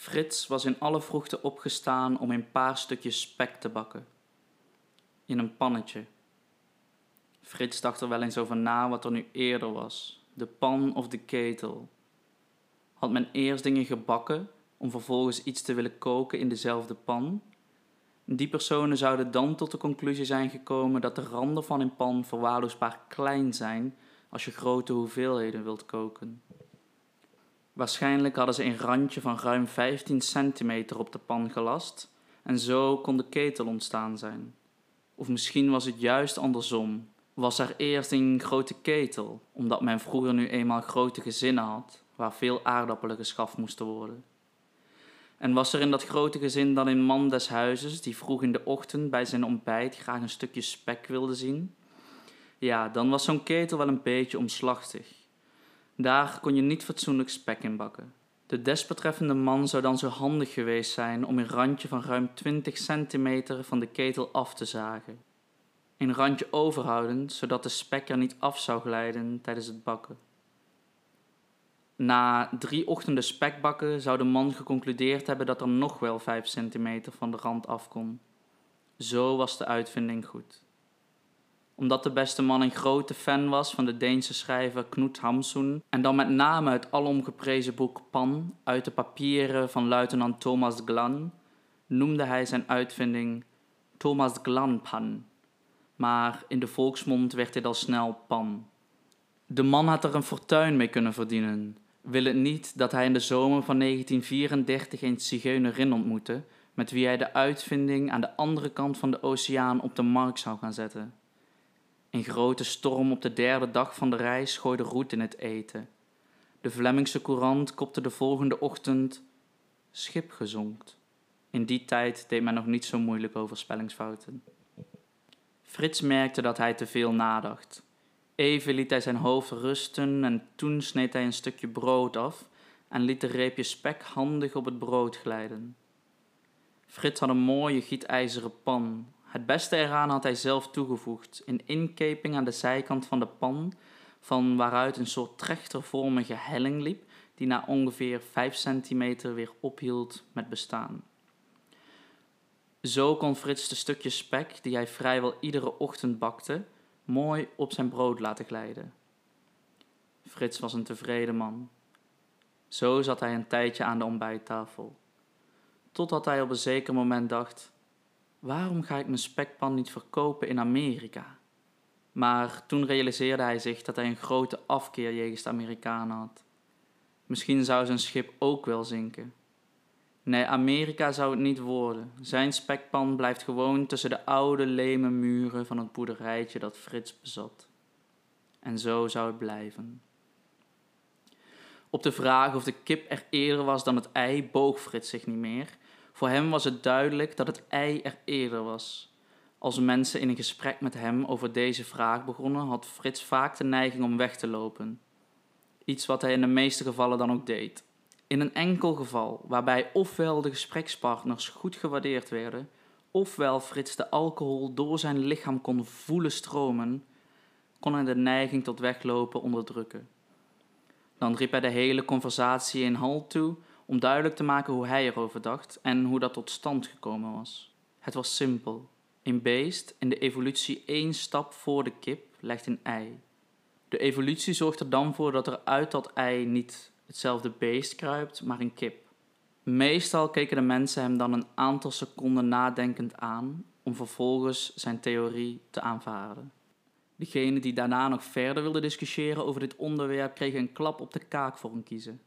Frits was in alle vroegte opgestaan om een paar stukjes spek te bakken. In een pannetje. Frits dacht er wel eens over na wat er nu eerder was: de pan of de ketel. Had men eerst dingen gebakken om vervolgens iets te willen koken in dezelfde pan? Die personen zouden dan tot de conclusie zijn gekomen dat de randen van een pan verwaarloosbaar klein zijn als je grote hoeveelheden wilt koken. Waarschijnlijk hadden ze een randje van ruim 15 centimeter op de pan gelast en zo kon de ketel ontstaan zijn. Of misschien was het juist andersom. Was er eerst een grote ketel, omdat men vroeger nu eenmaal grote gezinnen had, waar veel aardappelen geschaft moesten worden. En was er in dat grote gezin dan een man des huizes die vroeg in de ochtend bij zijn ontbijt graag een stukje spek wilde zien? Ja, dan was zo'n ketel wel een beetje omslachtig. Daar kon je niet fatsoenlijk spek in bakken. De desbetreffende man zou dan zo handig geweest zijn om een randje van ruim 20 centimeter van de ketel af te zagen. Een randje overhoudend, zodat de spek er niet af zou glijden tijdens het bakken. Na drie ochtenden spekbakken zou de man geconcludeerd hebben dat er nog wel 5 centimeter van de rand af kon. Zo was de uitvinding goed omdat de beste man een grote fan was van de Deense schrijver Knut Hamsun en dan met name het alomgeprezen boek Pan uit de papieren van luitenant Thomas Glan, noemde hij zijn uitvinding Thomas Glan Pan. Maar in de volksmond werd dit al snel Pan. De man had er een fortuin mee kunnen verdienen. Wil het niet dat hij in de zomer van 1934 een zigeunerin ontmoette, met wie hij de uitvinding aan de andere kant van de oceaan op de markt zou gaan zetten. Een grote storm op de derde dag van de reis gooide roet in het eten. De Vlemmingse courant kopte de volgende ochtend schip gezonkt. In die tijd deed men nog niet zo moeilijk over spellingsfouten. Frits merkte dat hij te veel nadacht. Even liet hij zijn hoofd rusten en toen sneed hij een stukje brood af en liet de reepje spek handig op het brood glijden. Frits had een mooie gietijzeren pan het beste eraan had hij zelf toegevoegd, een inkeping aan de zijkant van de pan, van waaruit een soort trechtervormige helling liep, die na ongeveer 5 centimeter weer ophield met bestaan. Zo kon Frits de stukjes spek, die hij vrijwel iedere ochtend bakte, mooi op zijn brood laten glijden. Frits was een tevreden man. Zo zat hij een tijdje aan de ontbijttafel, totdat hij op een zeker moment dacht: waarom ga ik mijn spekpan niet verkopen in Amerika? Maar toen realiseerde hij zich dat hij een grote afkeer jegens de Amerikanen had. Misschien zou zijn schip ook wel zinken. Nee, Amerika zou het niet worden. Zijn spekpan blijft gewoon tussen de oude leme muren van het boerderijtje dat Frits bezat. En zo zou het blijven. Op de vraag of de kip er eerder was dan het ei boog Frits zich niet meer voor hem was het duidelijk dat het ei er eerder was. Als mensen in een gesprek met hem over deze vraag begonnen, had Frits vaak de neiging om weg te lopen. Iets wat hij in de meeste gevallen dan ook deed. In een enkel geval, waarbij ofwel de gesprekspartners goed gewaardeerd werden, ofwel Frits de alcohol door zijn lichaam kon voelen stromen, kon hij de neiging tot weglopen onderdrukken. Dan riep hij de hele conversatie in hal toe om duidelijk te maken hoe hij erover dacht en hoe dat tot stand gekomen was. Het was simpel. Een beest in de evolutie één stap voor de kip legt een ei. De evolutie zorgt er dan voor dat er uit dat ei niet hetzelfde beest kruipt, maar een kip. Meestal keken de mensen hem dan een aantal seconden nadenkend aan om vervolgens zijn theorie te aanvaarden. Degene die daarna nog verder wilde discussiëren over dit onderwerp kregen een klap op de kaak voor een kiezen.